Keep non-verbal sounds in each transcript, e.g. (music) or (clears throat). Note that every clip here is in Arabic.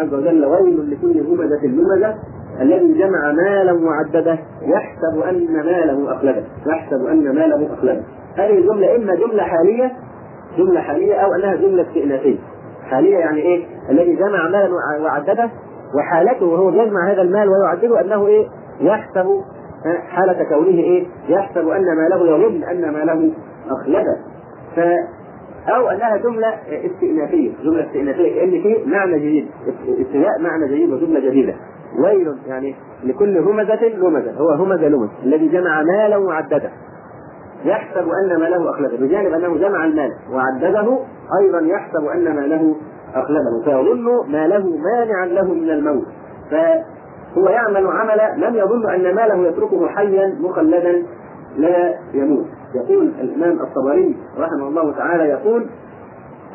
عز وجل ويل لكل همزة لمزة الذي جمع مالا وعدده يحسب أن ماله أخلده يحسب أن ماله أخلده. هذه الجملة إما جملة حالية جملة حالية أو أنها جملة استئنافية. حالية يعني إيه؟ الذي جمع مالا وعدده وحالته وهو يجمع هذا المال ويعدده أنه إيه؟ يحسب حالة كونه إيه؟ يحسب أن ماله يظن أن ماله أخلده. ف أو أنها جملة استئنافية. جملة استئنافية كأن في معنى جديد. استثناء معنى جديد وجملة جديدة. ويل يعني لكل همزة لمزة. هو همزة لمز. الذي جمع مالا وعدده. يحسب أن ماله أخلده. بجانب أنه جمع المال وعدده أيضا يحسب أن ماله أخلده. فيظن ما له مانعا له من الموت. فهو يعمل عملا. لم يظن أن ماله يتركه حيا مخلدا لا يموت. يقول الإمام الطبري رحمه الله تعالى يقول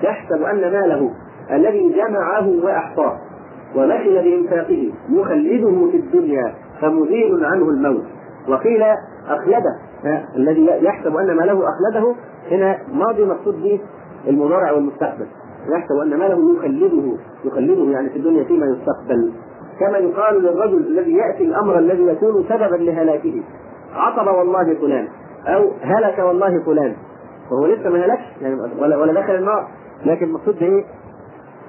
يحسب أن ماله الذي جمعه وأحصاه وبخل بإنفاقه يخلده في الدنيا فمزيل عنه الموت وقيل أخلده الذي يحسب أن ماله أخلده هنا ماضي مقصود به المضارع والمستقبل. يحسب أن ماله يخلده يخلده يعني في الدنيا فيما يستقبل. كما يقال للرجل الذي يأتي الأمر الذي يكون سببا لهلاكه عطب والله فلان أو هلك والله فلان. وهو لسه ما هلكش يعني ولا ولا دخل النار. لكن المقصود به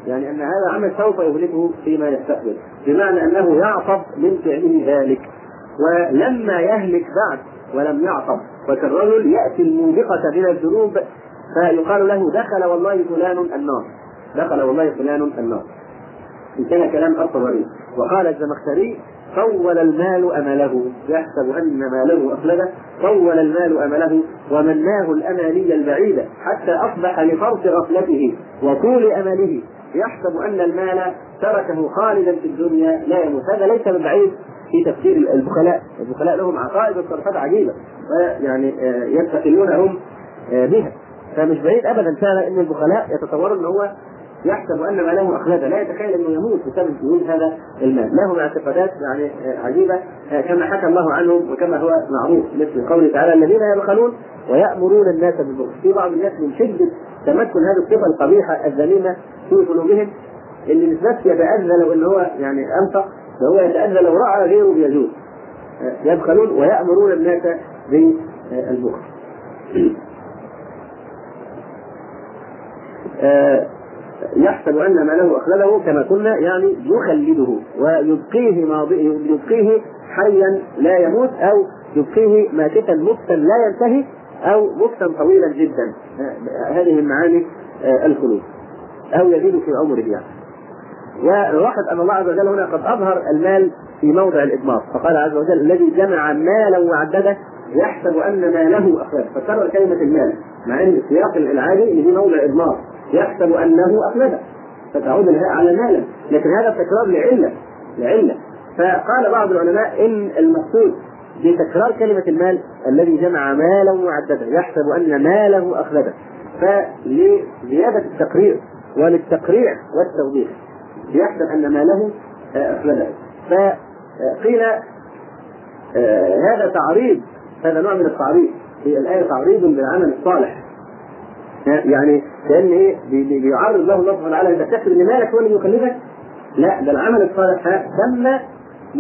يعني أن هذا عمل سوف يهلكه فيما يستقبل. بمعنى أنه يعصب من فعله ذلك. ولما يهلك بعد ولم يعصب فكالرجل يأتي الموبقة من الذنوب فيقال له دخل والله فلان النار. دخل والله فلان النار. انتهى كلام الطبري وقال الزمخشري طول المال أمله. يحسب أن ماله افلده طول المال أمله ومناه الأماني البعيده حتى أصبح لفرط غفلته وطول أمله. يحسب أن المال تركه خالدا في الدنيا لا يموت. هذا ليس من بعيد في تفسير البخلاء. البخلاء لهم عقائد وتصرفات عجيبة. يعني يستقلون هم بها. فمش بعيد ابدا. فعلا إن البخلاء يتصورون إن هو يحسب أن ماله اخلده لا يتخيل أنه يموت بسبب وجود هذا المال. لهم اعتقادات يعني عجيبة كما حكى الله عنهم وكما هو معروف مثل قوله تعالى الذين يبخلون ويأمرون الناس بالبخل. في بعض الناس من شدة تمكن هذه الصفة القبيحة الذميمة في قلوبهم اللي مش بس يتأذى لو ان هو يعني أنفق فهو يتأذى لو رأى غيره بيجوز يبخلون ويأمرون الناس بالبخل. (clears throat) يحسب أن ماله اخلده كما قلنا يعني يخلده ويبقيه ماضي يبقيه حيا لا يموت أو يبقيه ماكتا مكتا لا ينتهي أو مكتا طويلا جدا. هذه المعاني الخلود. أو يزيد في عمره يعني. ولاحظ أن الله عز وجل هنا قد أظهر المال في موضع الإضمار. فقال عز وجل الذي جمع مالا وعدده يحسب أن ماله اخلده فكرر كلمة المال مع إن السياق العادي اللي موضع إضمار. يحسب أنه أخلده. فتعود على مالا لكن هذا تكرار لعلة. لعلة. فقال بعض العلماء إن المقصود بتكرار كلمة المال الذي جمع مالا وعدده. يحسب أن ماله أخلده. فلزيادة التقرير وللتقريع والتوضيح. يحسب أن ماله أخلده. فقيل هذا تعريض هذا نوع من التعريض. في الآية تعريض بالعمل الصالح. يعني كأن إيه بيعرض له الله سبحانه وتعالى انت تحسب إن مالك هو اللي يخلدك لا ده العمل الصالح ثم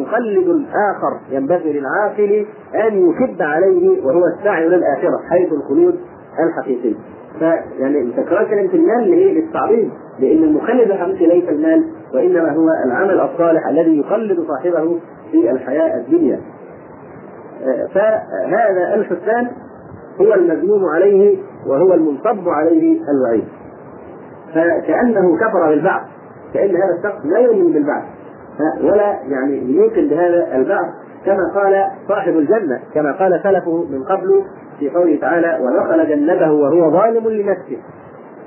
مخلد آخر ينبغي للعاقل أن يكب عليه وهو السعي للآخرة حيث الخلود الحقيقي فيعني تكرار كلمة المال لايه؟ للتعريض لأن المخلد الحقيقي ليس المال وإنما هو العمل الصالح الذي يخلد صاحبه في الحياة الدنيا فهذا الحسان هو المذموم عليه وهو المنصب عليه الوعيد. فكأنه كفر بالبعث كأن هذا الشخص لا يؤمن بالبعث. ولا يعني يوقن بهذا البعث كما قال صاحب الجنة كما قال سلفه من قبل في قوله تعالى ودخل جنته وهو ظالم لنفسه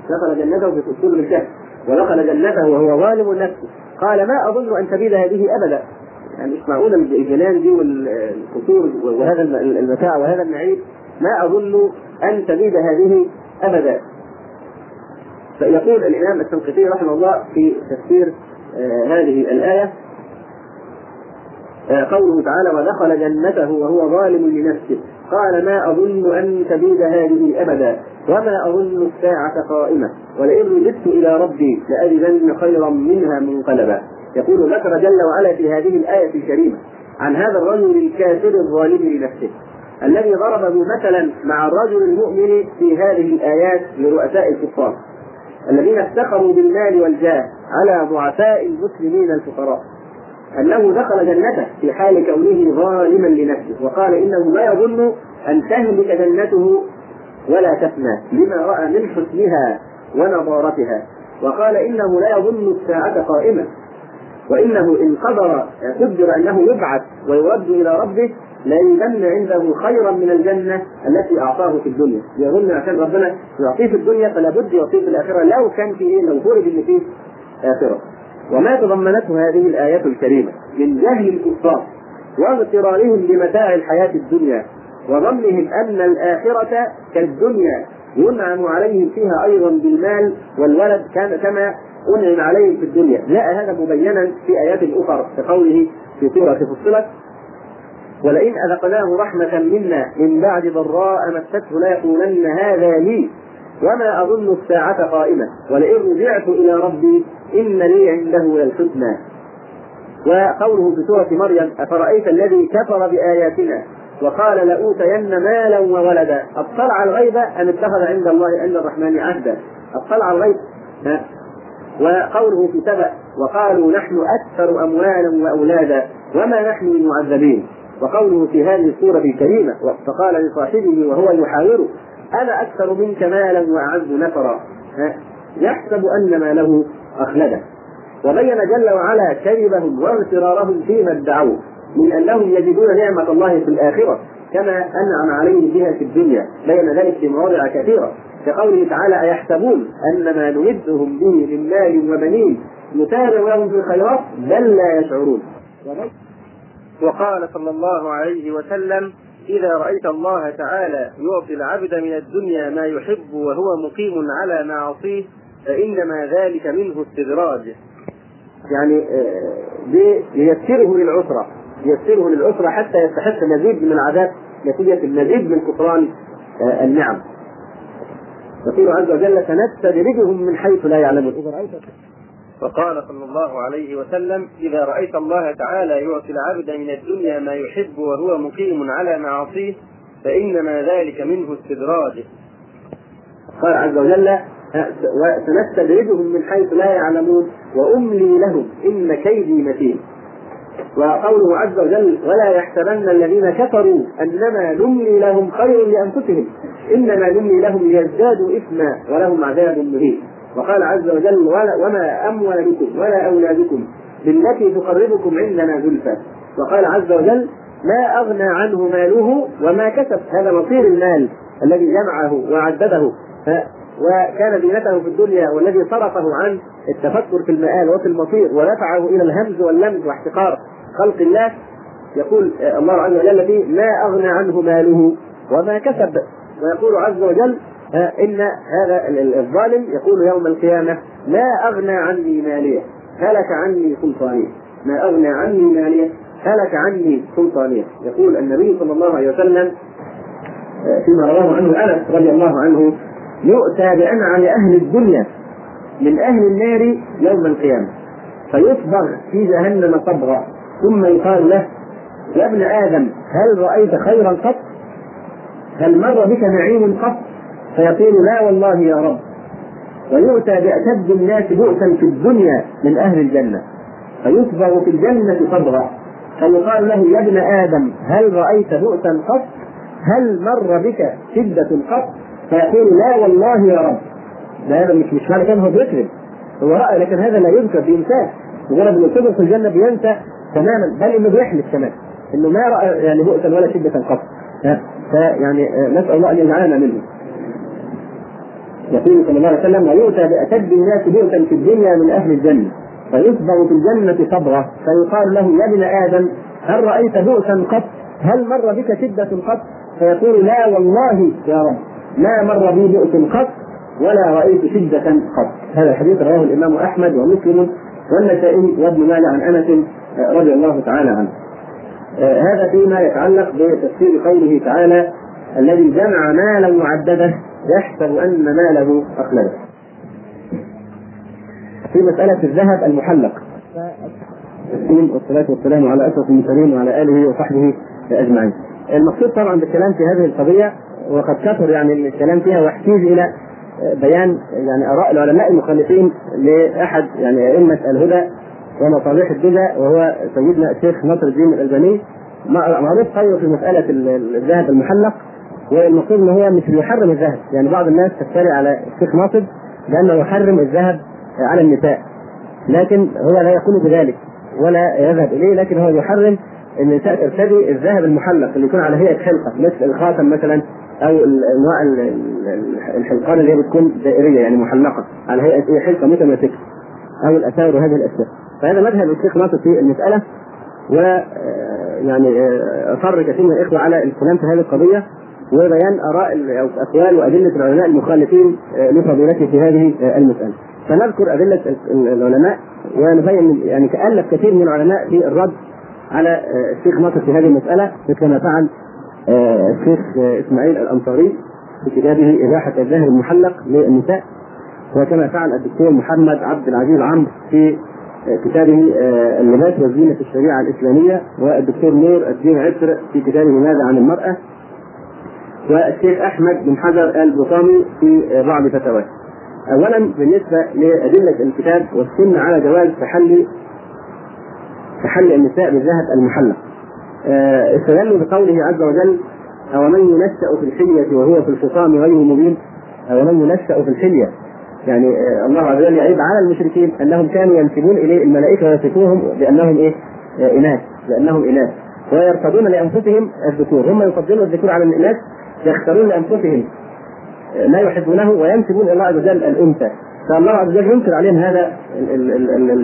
دخل جنته في أصول الكهف ودخل جنته وهو ظالم لنفسه قال ما أظن أن تبيد هذه أبدا يعني معقول الجنان دي والقصور وهذا المتاع وهذا النعيم ما أظن أن تزيد هذه أبدا. فيقول الإمام الشنقيطي رحمه الله في تفسير آه هذه الآية آه قوله تعالى ودخل جنته وهو ظالم لنفسه. قال ما أظن أن تزيد هذه أبدا وما أظن الساعة قائمة ولئن رددت إلى ربي لأجدن خيرا منها منقلبا. يقول ذكر جل وعلا في هذه الآية الكريمة عن هذا الرجل الكافر الظالم لنفسه. الذي ضربه مثلا مع الرجل المؤمن في هذه الآيات لرؤساء الكفار الذين افتخروا بالمال والجاه على ضعفاء المسلمين الفقراء. أنه دخل جنته في حال كونه ظالما لنفسه وقال إنه لا يظن أن تهلك جنته ولا تفنى لما رأى من حسنها ونضارتها. وقال إنه لا يظن الساعة قائمة وإنه إن قدر قدر أنه يبعث ويرد إلى ربه لا يجن عنده خيرا من الجنة التي أعطاه في الدنيا. يظن عشان ربنا يعطيه في الدنيا فلا بد يعطيه في الآخرة لو كان في إيه لو فرض إن فيه آخرة. وما تضمنته هذه الآيات الكريمة؟ من جهل الكفار واغترارهم بمتاع الحياة الدنيا وظنهم أن الآخرة كالدنيا. ينعم عليهم فيها أيضا بالمال والولد كان كما أنعم عليهم في الدنيا. جاء هذا مبينا في آيات أخرى كقوله في سورة فصلت ولئن أذقناه رحمة منا من بعد ضراء مسته ليقولن هذا لي وما أظن الساعة قائمة. ولئن رجعت إلى ربي إن لي عنده للحسنى. وقوله في سورة مريم أفرأيت الذي كفر بآياتنا وقال لأوتين مالا وولدا؟ أطلع الغيب أم اتخذ عند الله عند الرحمن عهدا؟ أطلع الغيب. وقوله في سبأ وقالوا نحن أكثر أموالا وأولادا وما نحن بمعذبين؟ وقوله في هذه السورة الكريمة فقال لصاحبه وهو يحاوره أنا أكثر منك مالا وأعز نفرا. يحسب أن ماله أخلده. وبين جل وعلا كذبهم واغترارهم فيما ادعوه من أنهم يجدون نعمة الله في الآخرة كما أنعم عليهم بها في الدنيا بين ذلك في مواضع كثيرة. كقوله تعالى أيحسبون أن ما نمدهم به من مال وبنين نتابع لهم في الخيرات؟ بل لا يشعرون. وقال صلى الله عليه وسلم إذا رأيت الله تعالى يعطي العبد من الدنيا ما يحب وهو مقيم على معاصيه فإنما ذلك منه استدراج. يعني ليسره للعسرة يسره للأسرة حتى يستحق مزيد من العذاب نتيجة المزيد من كفران النعم. يقول عز وجل سنستدرجهم من حيث لا يعلمون. إذا رأيت وقال صلى الله عليه وسلم إذا رأيت الله تعالى يعطي العبد من الدنيا ما يحب وهو مقيم على معاصيه فإنما ذلك منه استدراج قال عز وجل وسنستدرجهم من حيث لا يعلمون وأملي لهم إن كيدي متين. وقوله عز وجل ولا يحسبن الذين كفروا أنما نملي لهم خير لأنفسهم إنما نملي لهم ليزدادوا إثما ولهم عذاب مهين. وقال عز وجل وما أموالكم ولا أولادكم بالتي تقربكم عندنا زلفى. وقال عز وجل ما أغنى عنه ماله وما كسب. هذا مصير المال الذي جمعه وعدده. وكان زينته في الدنيا والذي صرفه عن التفكر في المآل وفي المصير ودفعه إلى الهمز واللمز واحتقار خلق الله. يقول الله عز وجل فيه ما أغنى عنه ماله وما كسب. ويقول عز وجل إن هذا الظالم يقول يوم القيامة ما أغنى عني ماليه هلك عني سلطانيه ما أغنى عني ماليه هلك عني سلطانيه يقول النبي صلى الله عليه وسلم فيما رواه عنه أنس رضي الله عنه يؤتى بأنعم أهل الدنيا من أهل النار يوم القيامة فيصبغ في جهنم صبغا ثم يقال له يا ابن آدم هل رأيت خيرا قط؟ هل مر بك نعيم قط؟ فيقول لا والله يا رب. ويؤتى بأشد الناس بؤسا في الدنيا من أهل الجنة. فيصبغ في الجنة صبغا فيقال له يا ابن آدم هل رأيت بؤسا قط؟ هل مر بك شدة قط؟ فيقول لا والله يا رب. ده هذا مش مش معنى كان هو بيكذب هو رأى لكن هذا لا يذكر بإنسان. مجرد انه يكتبه في الجنة بينسى تماما بل إنه بيحلف كمان. إنه ما رأى يعني بؤسا ولا شدة قط. فيعني نسأل الله أن يجعلنا منه. يقول صلى الله عليه وسلم ويؤتى بأشد الناس بؤسا في الدنيا من أهل الجنة فيصبغ في الجنة صبغة فيقال له يا ابن آدم هل رأيت بؤسا قط؟ هل مر بك شدة قط؟ فيقول لا والله يا رب ما مر بي بؤس قط ولا رأيت شدة قط هذا الحديث رواه الإمام أحمد ومسلم والنسائي وابن ماجه عن أنس رضي الله تعالى عنه. هذا فيما يتعلق بتفسير قوله تعالى الذي جمع مالا معدده يحسب أن ماله أخلده. في مسألة الذهب المحلق والصلاة والسلام على أشرف المرسلين وعلى آله وصحبه أجمعين. المقصود طبعا بالكلام في هذه القضية وقد كثر يعني الكلام فيها واحتيج إلى بيان يعني آراء العلماء المخالفين لأحد يعني أئمة الهدى ومصابيح الدجى وهو سيدنا الشيخ نصر الدين الألباني معروف خير في مسألة الذهب المحلق والمقصود إن هو مش بيحرم الذهب. يعني بعض الناس تفتري على الشيخ ناصر بأنه يحرم الذهب على النساء. لكن هو لا يقول بذلك ولا يذهب إليه لكن هو يحرم النساء ترتدي الذهب المحلق اللي يكون على هيئة حلقه مثل الخاتم مثلا أو انواع الحلقان اللي هي بتكون دائرية يعني محلقة على هيئة حلقة متماسكه أو الاساور وهذه الأشياء. فهذا مذهب الشيخ ناصر في المسألة و يعني أصر كثير من الإخوة على الكلام في هذه القضية. وبيان آراء أو أقوال وأدلة العلماء المخالفين لفضيلته في هذه المسألة. فنذكر أدلة العلماء ونبين يعني تألف كثير من العلماء في الرد على الشيخ ناصر في هذه المسألة مثل ما فعل الشيخ إسماعيل الأنصاري في كتابه إباحة الذهب المحلق للنساء وكما فعل الدكتور محمد عبد العزيز عمرو في كتابه اللباس والزينة في الشريعة الإسلامية والدكتور نور الدين عسر في كتابه ماذا عن المرأة والشيخ أحمد بن حجر البطامي في بعض فتاواه. أولا بالنسبة لأدلة الكتاب والسنة على جواز تحلي تحلي النساء بالذهب المحلق. استدلوا بقوله عز وجل أو من ينشأ في الحلية وهو في الخصام غير مبين أو من ينشأ في الحلية يعني الله عز وجل يعيب على المشركين أنهم كانوا ينسبون إليه الملائكة ويصفوهم بأنهم إيه؟ إناث بأنهم إناث ويرتضون لأنفسهم الذكور هم يفضلون الذكور على الاناث يختارون لأنفسهم ما يحبونه وينسبون إلى الله عز وجل الأنثى فالله عز وجل ينكر عليهم هذا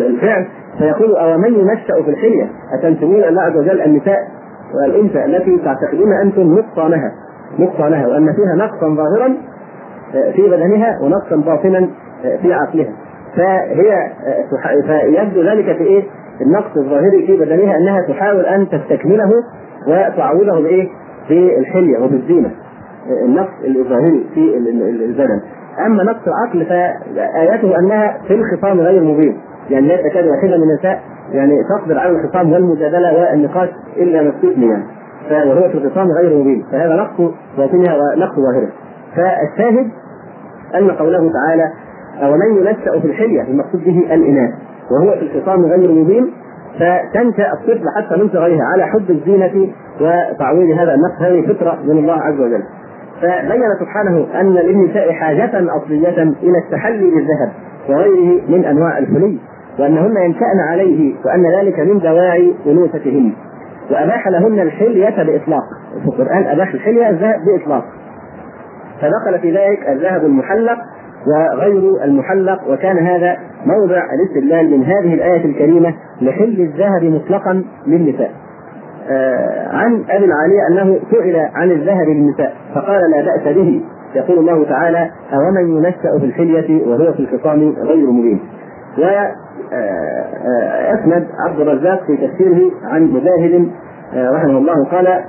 الفعل فيقول أو من ينشا في الحلية أتنسبون الله عز وجل النساء والأنثى التي تعتقدون أنتم نقصانها نقصانها وأن فيها نقصا ظاهرا في بدنها ونقصا باطنا في عقلها فهي فيبدو ذلك في إيه؟ النقص الظاهري في بدنها أنها تحاول أن تستكمله وتعوضه بإيه؟ في الحلية وبالزينه النقص الظاهري في البدن. أما نقص العقل فايته أنها في الخصام غير مبين. يعني لا تكاد واحدة من النساء يعني تصبر على الخصام والمجادلة والنقاش إلا مكتوبني يعني. وهو في الخصام غير مبين. فهذا نقص باطنها ونقص ظاهرها فالشاهد أن قوله تعالى ومن ينشأ في الحلية المقصود به الاناث وهو في الخصام غير مبين. فتنشأ الطفل حتى من صغرها على حب الزينة وتعويض هذا النقص. هذه فطرة من الله عز وجل. فبين سبحانه أن للنساء حاجة أصلية إلى التحلي بالذهب وغيره من أنواع الحلي وأنهن ينشان عليه وأن ذلك من دواعي أنوثتهن. وأباح لهن الحلية بإطلاق. في القرآن أباح الحلية بإطلاق. فدخل في ذلك الذهب المحلق وغير المحلق وكان هذا موضع الاستدلال من هذه الآية الكريمة لحل الذهب مطلقا للنساء. آه عن أبي العالية أنه سئل عن الذهب للنساء فقال لا بأس به. يقول الله تعالى أومن ينشأ في الحلية وهو في الخصام غير مبين. وأسند عبد الرزاق في تفسيره عن مجاهد رحمه الله قال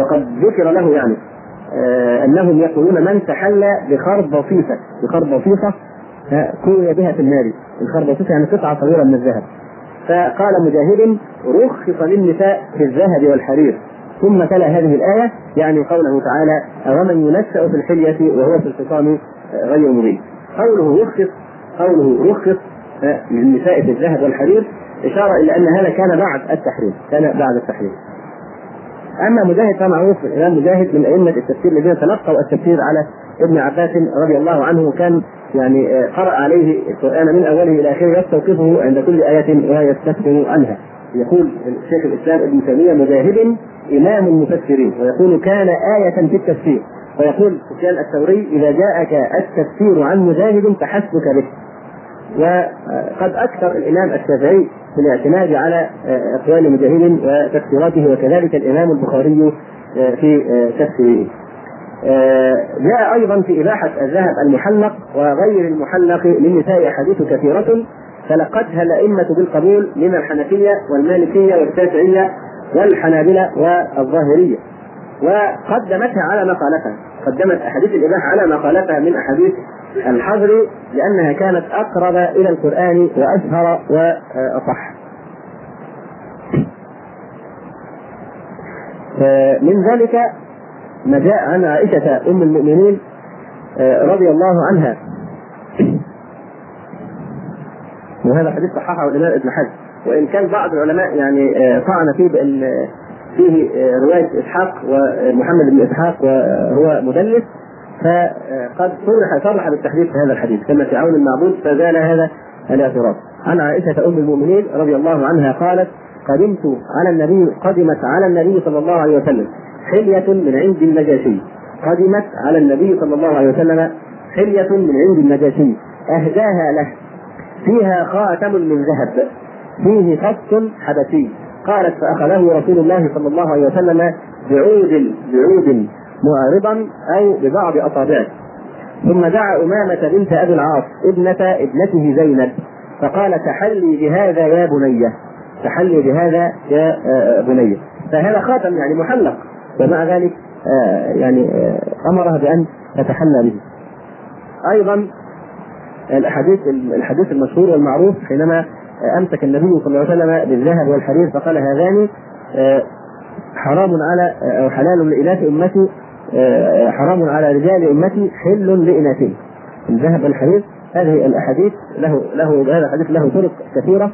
وقد ذكر له يعني آه أنهم يقولون من تحلى بخرب بسيطه بخرب بسيطه كوي بها في النار. الخرب بسيطه يعني قطعة صغيرة من الذهب. فقال مجاهد رخص للنساء في الذهب والحرير. ثم تلا هذه الآية يعني قوله تعالى ومن ينشأ في الحلية وهو في الخصام غير مبين. قوله يخصص قوله رخص للنساء في الذهب والحرير إشارة إلى أن هذا كان بعد التحريم كان بعد التحريم. أما مجاهد فمعروف الامام مجاهد من أئمة التفسير الذين تلقوا التفسير على ابن عباس رضي الله عنه وكان يعني قرأ عليه القرآن من أوله إلى آخره يستوقفه عند كل آية ويستفسر عنها. يقول شيخ الإسلام ابن تيمية مجاهد إمام المفسرين ويقول كان آية في التفسير ويقول سفيان الثوري إذا جاءك التفسير عن مجاهد فحسبك به. وقد أكثر الإمام الشافعي في الاعتماد على أقوال مجاهد وتفسيراته وكذلك الإمام البخاري في تفسيره. جاء أيضا في إباحة الذهب المحلق وغير المحلق للنساء أحاديث كثيرة تلقتها الأئمة بالقبول من الحنفية والمالكية والشافعيه والحنابلة والظاهرية. وقدمتها على ما قالتها. قدمت أحاديث الإباحة على ما قالتها من أحاديث الحضر لأنها كانت أقرب إلى القرآن وأشهر وأصح. من ذلك ما جاء عن عائشة أم المؤمنين رضي الله عنها. وهذا حديث صححه الإمام ابن حزم. وإن كان بعض العلماء يعني طعن فيه بأن فيه رواية إسحاق ومحمد بن إسحاق وهو مدلس فقد صرح صرح بالتحديث في هذا الحديث. كما في عون المعبود فزال هذا الاعتراض. عن عائشة أم المؤمنين رضي الله عنها قالت قدمت على النبي قدمت على النبي صلى الله عليه وسلم. حلية من عند النجاشي. قدمت على النبي صلى الله عليه وسلم حلية من عند النجاشي. أهداها له. فيها خاتم من ذهب. فيه خط حبشي. قالت فأخذه رسول الله صلى الله عليه وسلم بعود بعود معرضا أو ببعض أصابعه. ثم دعا أمامة بنت أبي العاص ابنة ابنته زينب. فقال تحلي بهذا يا بنية. تحلي بهذا يا بنية. فهذا خاتم يعني محلق. ومع ذلك يعني أمرها بأن تتحلى به. أيضا الأحاديث الحديث المشهور والمعروف حينما أمسك النبي صلى الله عليه وسلم بالذهب والحرير فقال هذان حرام على أو حلال لإناث أمتي حرام على رجال أمتي حل لإناثهم. الذهب والحرير هذه الأحاديث له له هذا الحديث له طرق كثيرة.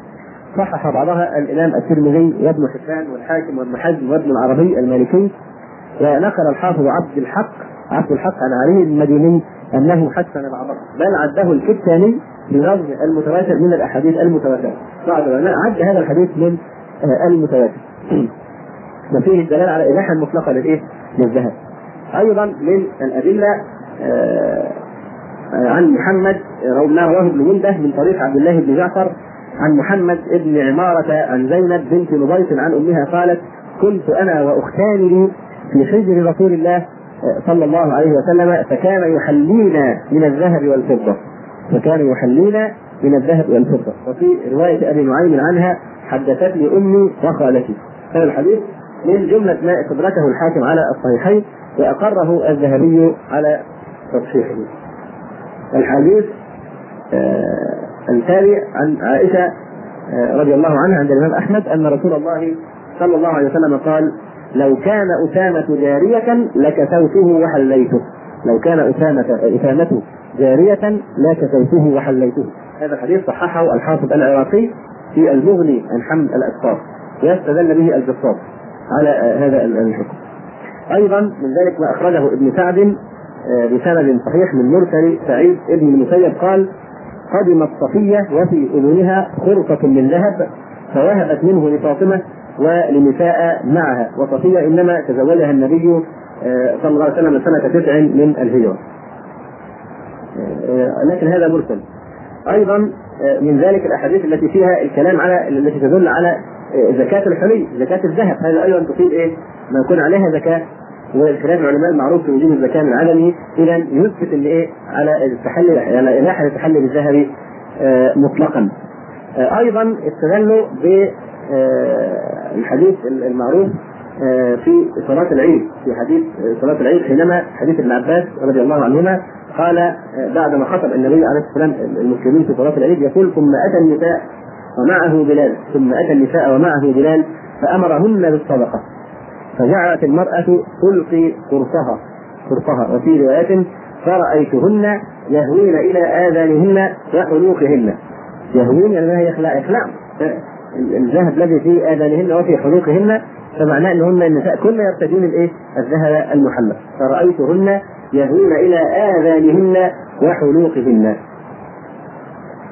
صحح بعضها الإمام الترمذي وابن حبان والحاكم وابن حزم وابن العربي المالكي. ونقل الحافظ عبد الحق عبد الحق عن علي المديني أنه حسن بعضها بل عده الكتاني بلفظ المتواتر من الأحاديث المتواترة. بعض العلماء عد هذا الحديث من المتواتر. (clears throat) وفيه الدلالة على إباحة مطلقة للإيه؟ للذهب. أيضا من الأدلة عن محمد رواه ابن منده من طريق عبد الله بن جعفر عن محمد بن عمارة عن زينب بنت نبيط عن أمها قالت كنت أنا وأختان لي في حجر رسول الله صلى الله عليه وسلم فكان يحلينا من الذهب والفضة. فكان يحلينا من الذهب والفضة. وفي رواية أبي نعيم عنها حدثتني أمي وخالتي هذا الحديث من جملة ما استدركه الحاكم على الصحيحين وأقره الذهبي على تصحيحه. الحديث آه التالي عن عائشة آه رضي الله عنها عند الإمام أحمد أن رسول الله صلى الله عليه وسلم قال لو كان أسامة جارية لكسوته وحليته. لو كان أسامة أسامة جارية لكسوته وحليته. هذا الحديث صححه الحافظ العراقي في المغني عن حمد الأسفار ويستدل به الجصاص على هذا الحكم. أيضا من ذلك ما أخرجه ابن سعد بسند صحيح من مرسل سعيد ابن المسيب قال قدمت صفية وفي أذنها خرقة من ذهب فوهبت منه لفاطمة ولنساء معها. وصفية إنما تزوجها النبي صلى الله عليه وسلم سنة تسع من الهجرة. لكن هذا مرسل. أيضا من ذلك الأحاديث التي فيها الكلام على التي تدل على زكاة الحلي زكاة الذهب. هذا أيضا تفيد إيه؟ ما يكون عليها زكاة. وخلاف العلماء المعروف في وجوب الزكاة من عدمه إذا يثبت إن إيه؟ على التحلي على إباحة التحلي بالذهب مطلقا. أيضا استدلوا الحديث المعروف في صلاة العيد في حديث صلاة العيد حينما حديث ابن عباس رضي الله عنهما قال بعدما خطب النبي عليه الصلاة والسلام المسلمين في صلاة العيد يقول ثم أتى النساء ومعه بلال ثم أتى النساء ومعه بلال فأمرهن بالصدقة. فجعلت المرأة تلقي قرصها قرصها. وفي رواية فرأيتهن يهوين إلى آذانهن وحلوقهن. يهوين يعني هي إخلاع إخلاع الذهب الذي في آذانهن وفي حلوقهن فمعناه أنهن النساء كن يرتدين الإيه؟ الذهب المحلق. فرأيتهن يهوين إلى آذانهن وحلوقهن.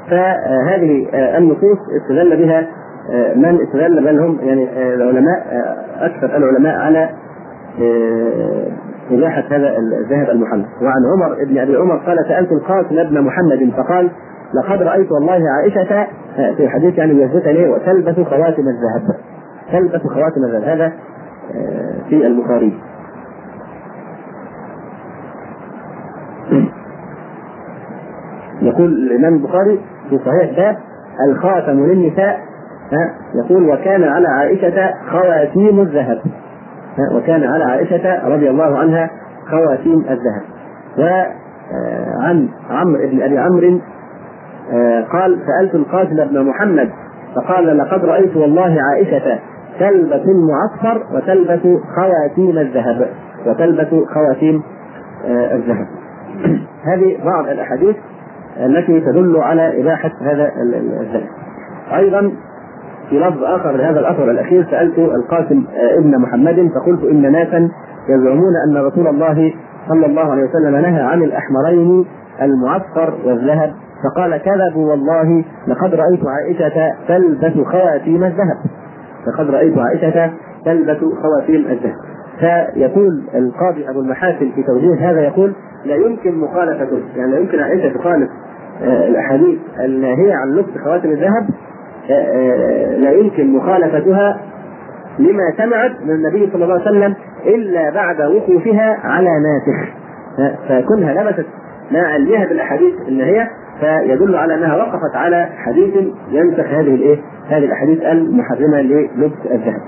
فهذه النصوص استدل بها من استدل بل هم يعني العلماء أكثر العلماء على إباحة هذا الذهب المحلى وعن عمر بن أبي عمر قال سألت القاسم بن محمد فقال لقد رأيت والله عائشة في حديث يعني يثبت لي وتلبس خواتم الذهب. تلبس خواتم الذهب. هذا في البخاري. يقول الإمام البخاري في صحيح باب الخاتم للنساء يقول وكان على عائشة خواتيم الذهب. وكان على عائشة رضي الله عنها خواتيم الذهب. آه، عن عمرو بن أبي عمرو آه، قال سألت القاسم بن محمد فقال لقد رأيت والله عائشة تلبس المعصفر وتلبس خواتيم الذهب. وتلبس خواتيم آه، الذهب. (clears throat) هذه بعض الأحاديث التي تدل على إباحة هذا ال- ال- الذهب. أيضا في لفظ آخر لهذا الأثر الأخير سألت القاسم آه، ابن محمد فقلت إن ناسا يزعمون أن رسول الله صلى الله عليه وسلم نهى عن الأحمرين المعصفر والذهب. فقال كذبوا والله لقد رأيت عائشة تلبس خواتيم الذهب. لقد رأيت عائشة تلبس خواتيم الذهب. فيقول القاضي أبو المحاسن في توجيه هذا يقول لا يمكن مخالفته. يعني لا يمكن عائشة تخالف آه، الأحاديث الناهيه عن لبس خواتم الذهب آه، آه، لا يمكن مخالفتها لما سمعت من النبي صلى الله عليه وسلم إلا بعد وقوفها على ناسخ. فكونها لبست. مع علمها بالأحاديث الناهيه فيدل على أنها وقفت على حديث ينسخ هذه الإيه؟ هذه الأحاديث المحرمة للبس الذهب.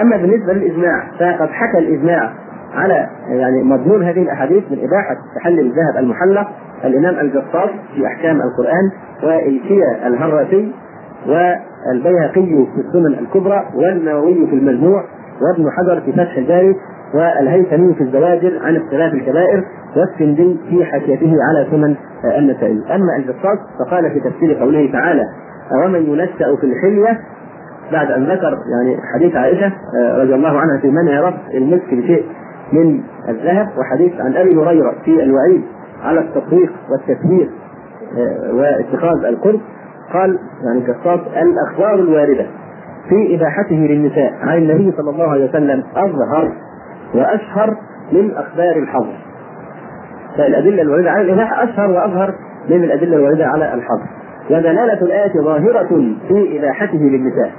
أما بالنسبة للإجماع فقد حكى الإجماع على يعني مضمون هذه الأحاديث من إباحة تحلي الذهب المحلق الإمام الجصاص في أحكام القرآن والكيا الهراسي والبيهقي في السنن الكبرى والنووي في المجموع وابن حجر في فتح الباري والهيثمي في الزواجر عن اختلاف الكبائر والسندي في حاشيته على سنن النسائي. أما الجصاص فقال في تفسير قوله تعالى ومن ينشأ في الحلية؟ بعد أن ذكر يعني حديث عائشة آه، رضي الله عنها في منع رفع المسك بشيء من الذهب وحديث عن أبي هريرة في الوعيد على التطبيق والتكبير آه، واتخاذ القرب قال يعني كالصاد الأخبار الواردة في إباحته للنساء عن النبي صلى الله عليه وسلم أظهر وأشهر من أخبار الحظر. فالأدلة الوارده على الاباحه أشهر وأظهر من الأدلة الوارده على الحظر. ودلاله الآية ظاهرة في إباحته للنساء.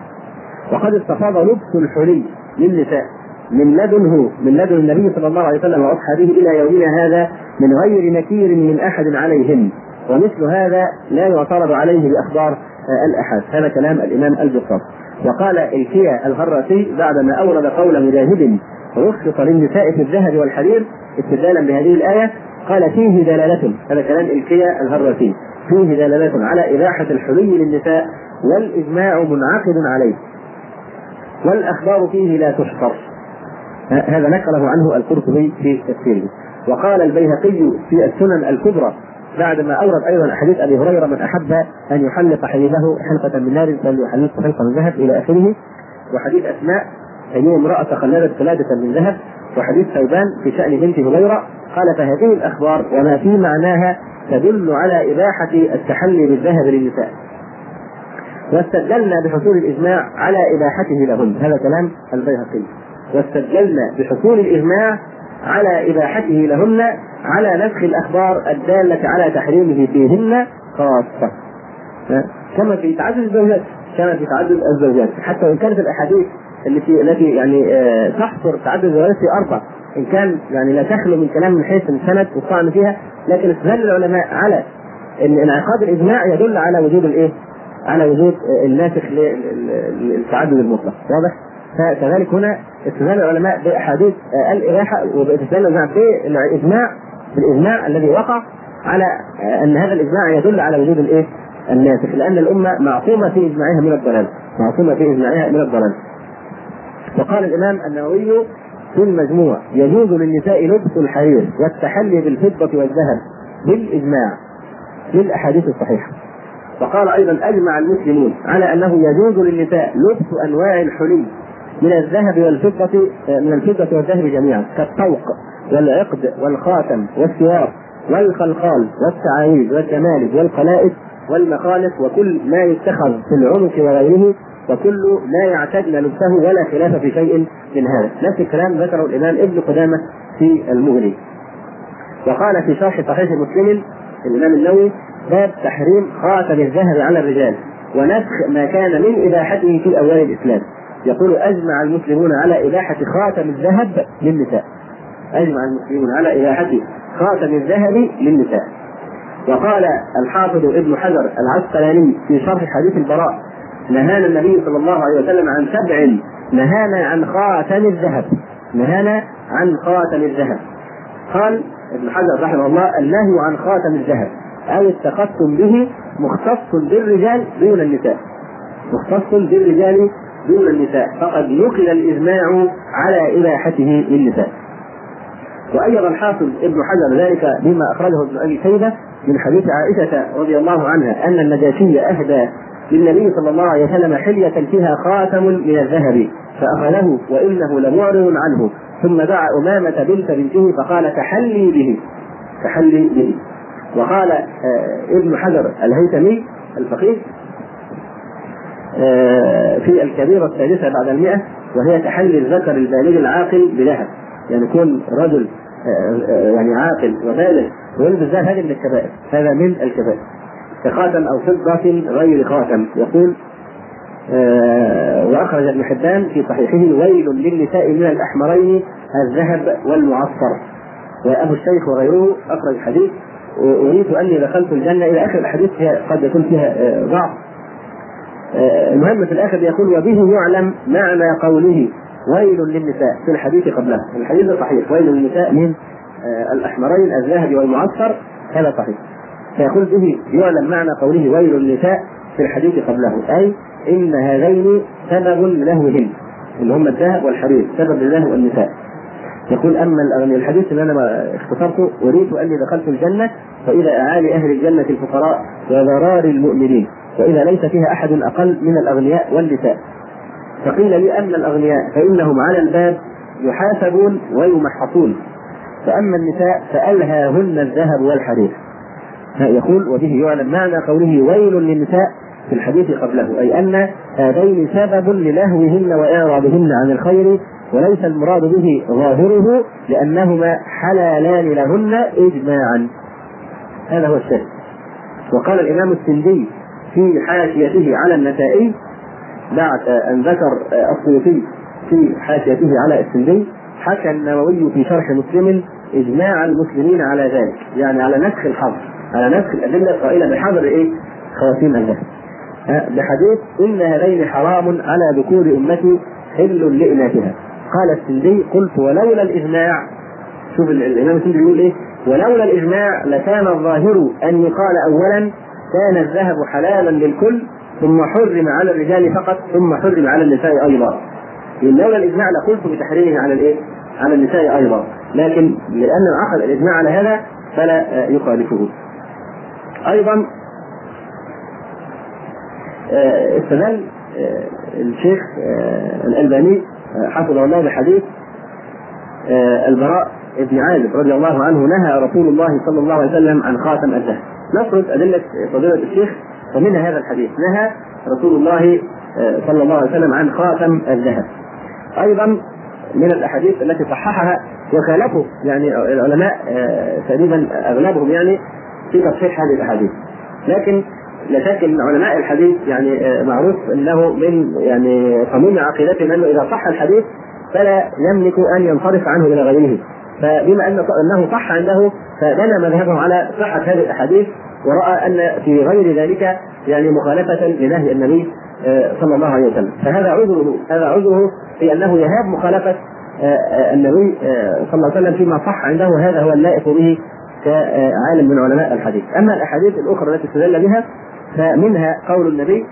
وقد استفاض لبس الحلي للنساء من لدنه من لدن النبي صلى الله عليه وسلم وأصحابه إلى يومنا هذا من غير نكير من أحد عليهن ومثل هذا لا يعترض عليه بأخبار آه، الأحاد. هذا كلام الإمام الجصاص وقال الكيا الهراسي بعدما أورد قول مجاهد رخص للنساء في الذهب والحرير استدلالا بهذه الآية قال فيه دلاله هذا كلام إلكيا الهراسي. فيه دلالة على إباحة الحلي للنساء والإجماع منعقد عليه. والأخبار فيه لا تحصر هذا نقله عنه القرطبي في تفسيره. وقال البيهقي في السنن الكبرى بعدما أورد أيضا حديث أبي هريرة من أحب أن يحلق حليبه حلقة من نار فليحلق حلقة من ذهب. إلى آخره. وحديث أسماء هي امرأة تخلدت قلاده من ذهب وحديث ثوبان في شأن بنت هريره قال فهذه الأخبار وما في معناها تدل على إباحة التحلي بالذهب للنساء. واستدلنا بحصول الإجماع على إباحته لهن. هذا كلام البيهقي. واستدلنا بحصول الإجماع على إباحته لهن على نسخ الأخبار الدالة على تحريمه فيهن خاصة. ها؟ كما في تعدد الزوجات كما في تعدد الزوجات. حتى وإن كانت الأحاديث التي التي يعني آه، تحصر تعدد الزوجات في أربع إن كان يعني لا تخلو من كلام من حيث السند والطعن فيها لكن استدل العلماء على إن انعقاد الإجماع يدل على وجود الإيه؟ على وجود الناسخ للتعدد المطلق واضح؟ فكذلك هنا استدلال العلماء بأحاديث الإباحة وباستدلال العلماء بالاجماع بالإجماع الذي وقع على أن هذا الإجماع يدل على وجود الإيه؟ الناسخ لأن الأمة معصومة في إجماعها من الضلال معصومة في إجماعها من الضلال وقال الإمام النووي في المجموع يجوز للنساء لبس الحرير والتحلي بالفضة والذهب بالإجماع للاحاديث الصحيحة. وقال أيضا أجمع المسلمون على أنه يجوز للنساء لبس أنواع الحلي من الذهب والفضة من الفضة والذهب جميعا كالطوق والعقد والخاتم والسوار والخلخال والتعاويذ والتمالك والقلائد والمخالف وكل ما يتخذ في العنق وغيره وكل ما يعتدن لبسه ولا خلاف في شيء من هذا. نفس الكلام ذكره الإمام ابن قدامة في المغني. وقال في شرح صحيح مسلم الإمام النووي باب تحريم خاتم الذهب على الرجال ونسخ ما كان من إباحته في اوائل الإسلام. يقول أجمع المسلمون على إباحة خاتم الذهب للنساء. أجمع المسلمون على إباحة خاتم الذهب للنساء. وقال الحافظ ابن حجر العسقلاني في شرح حديث البراء نهانا النبي صلى الله عليه وسلم عن سبع نهانا عن خاتم الذهب. نهانا عن خاتم الذهب. قال ابن حجر رحمه الله النهي عن خاتم الذهب. أو التختم به مختص بالرجال دون النساء. مختص بالرجال دون النساء. فقد نقل الإجماع على إباحته للنساء. وأيضا حافظ ابن حجر ذلك بما أخرجه ابن أبي شيبه من حديث عائشة رضي الله عنها أن النجاشي أهدى للنبي صلى الله عليه وسلم حلية فيها خاتم من الذهب فأخذه وإنه لمعرض عنه. ثم دعا أمامة بنت بنته فقال تحلي به تحلي به. وقال آه ابن حجر الهيثمي الفقيه آه في الكبيرة الثالثة بعد المئة وهي تحلي الذكر البالغ العاقل بذهب. يعني يكون رجل آه يعني عاقل وبالغ ويلبس ذهب هذه من الكبائر هذا من الكبائر. كخاتم أو فضة غير خاتم. يقول آه وأخرج ابن حبان في صحيحه ويل للنساء من الأحمرين الذهب والمعصفر. وأبو الشيخ وغيره أخرج حديث أريد أني دخلت الجنة إلى آخر الحديث قد يكون فيها آه ضعف. آه المهم في الآخر يقول وبه يعلم معنى قوله ويل للنساء في الحديث قبله. الحديث صحيح. ويل للنساء من الأحمرين الذهب والمعصفر. هذا صحيح. فيقول به يعلم معنى قوله ويل النساء في الحديث قبله. أي إن هذين سبب لهوهن اللي هم الذهب والحرير سبب للهو النساء. يقول أما الحديث اللي أنا اختصرته أريد اني دخلت الجنة فإذا أعالي أهل الجنة الفقراء وضرار المؤمنين وإذا ليس فيها أحد أقل من الأغنياء والنساء. فقيل لي أما الأغنياء فإنهم على الباب يحاسبون ويمحصون. فأما النساء فألهاهن الذهب والحرير. يقول وبه يعلم معنى قوله ويل للنساء في الحديث قبله أي أن هذين سبب للهوهن وإعراضهن عن الخير وليس المراد به ظاهره لأنهما حلالان لهن اجماعا. هذا هو الشيء وقال الإمام السندي في حاشيته على النسائي بعد أن ذكر السيوطي في حاشيته على السندي حكى النووي في شرح مسلم إجماع المسلمين على ذلك يعني على نسخ الحظر على نفس الأدلة القائله بحظر إيه؟ خواتيم الذهب. بحديث إن هذين حرام على ذكور أمتي حل لإناثها. قال السندي قلت ولولا الإجماع شوف الإمام السندي بيقول إيه؟ ولولا الإجماع لكان الظاهر أن يقال اولا كان الذهب حلالا للكل ثم حرم على الرجال فقط ثم حرم على النساء أيضا. لولا الإجماع لقلت بتحريمه على الإيه؟ على النساء أيضا، لكن لأن عقد الإجماع على هذا فلا يخالفه. أيضا استدل الشيخ الألباني حفظه الله بحديث البراء بن عازب رضي الله عنه نهى رسول الله صلى الله عليه وسلم عن خاتم الذهب. نفرض أدلة فضيلة الشيخ ومنها هذا الحديث. نهى رسول الله صلى الله عليه وسلم عن خاتم الذهب. أيضا من الأحاديث التي صححها وخالفه يعني العلماء تقريبا أغلبهم يعني في تصحيح هذه الأحاديث. لكن لا شك إن علماء الحديث يعني معروف إنه من يعني صميم عقيدتهم أنه إذا صح الحديث فلا يملك أن ينصرف عنه إلى غيره. فبما ان أنه صح عنده فبنى مذهبه على صحة هذه الأحاديث ورأى أن في غير ذلك يعني مخالفة لنهي النبي صلى الله عليه وسلم. فهذا عذره هذا عذره في أنه يهاب مخالفة النبي صلى الله عليه وسلم فيما صح عنده. هذا هو اللائق به كعالم من علماء الحديث. أما الأحاديث الأخرى التي استدل بها فمنها قول النبي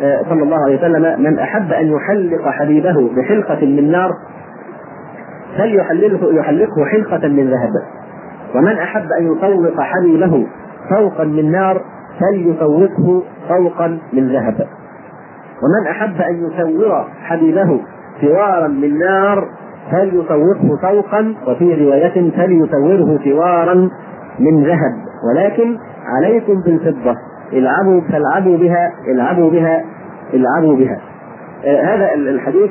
صلى الله عليه وسلم من أحب أن يحلق حبيبه بحلقة من نار فليحلله يحلقه حلقة من ذهب. ومن أحب أن يطوق حبيبه فوقا من نار فليفوقه فوقا من ذهب. ومن أحب أن يسور حبيبه سوارا من نار فليطوقه طوقا وفي رواية فليسوره سوارا من ذهب. ولكن عليكم بالفضة العبوا فالعبوا بها العبوا بها العبوا بها. آه هذا الحديث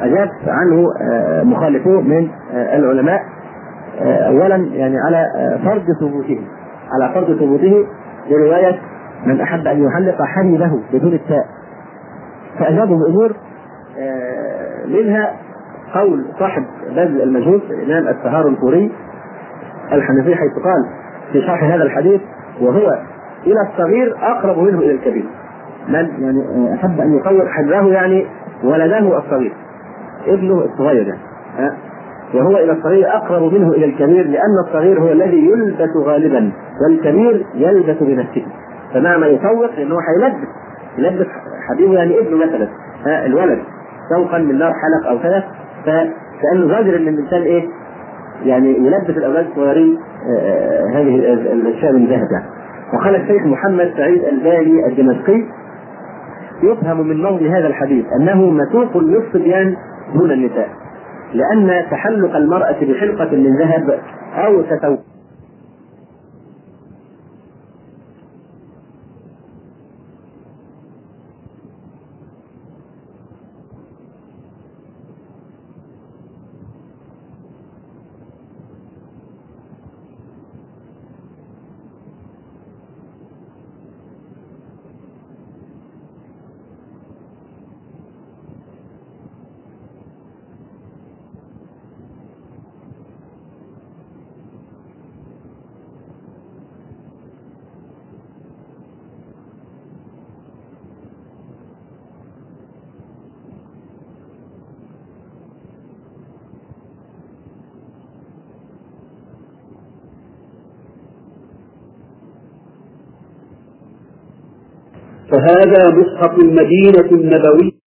أجاب عنه آه مخالفوه من آه العلماء أولا يعني على فرض ثبوته. على فرض ثبوته برواية من أحب أن يحلق حلبه بدون التاء. فأجابوا بأمور منها قول صاحب بذل المجهود الامام السهار الفوري الحنفي حيث قال في شرح هذا الحديث وهو إلى الصغير أقرب منه إلى الكبير. من يعني أحب أن يطور حجره يعني ولده الصغير ابنه الصغير يعني وهو إلى الصغير أقرب منه إلى الكبير لأن الصغير هو الذي يلبس غالبا والكبير يلبس بنفسه. فمعنى يسوق لأنه هيلبس يلبس حبيبه يعني ابنه مثلا ها الولد سوقا من نار حلق أو كذا فكانه زاجر ان الانسان إيه؟ يعني يلبس الأولاد الصغيرين هذه الأشياء ذهب يعني. وقال الشيخ محمد سعيد البالي الدمشقي يفهم من موضع هذا الحديث أنه مسوق للصبيان دون النساء لأن تحلق المرأة بحلقه من ذهب أو تسوق فهذا مصحف المدينة النبوية.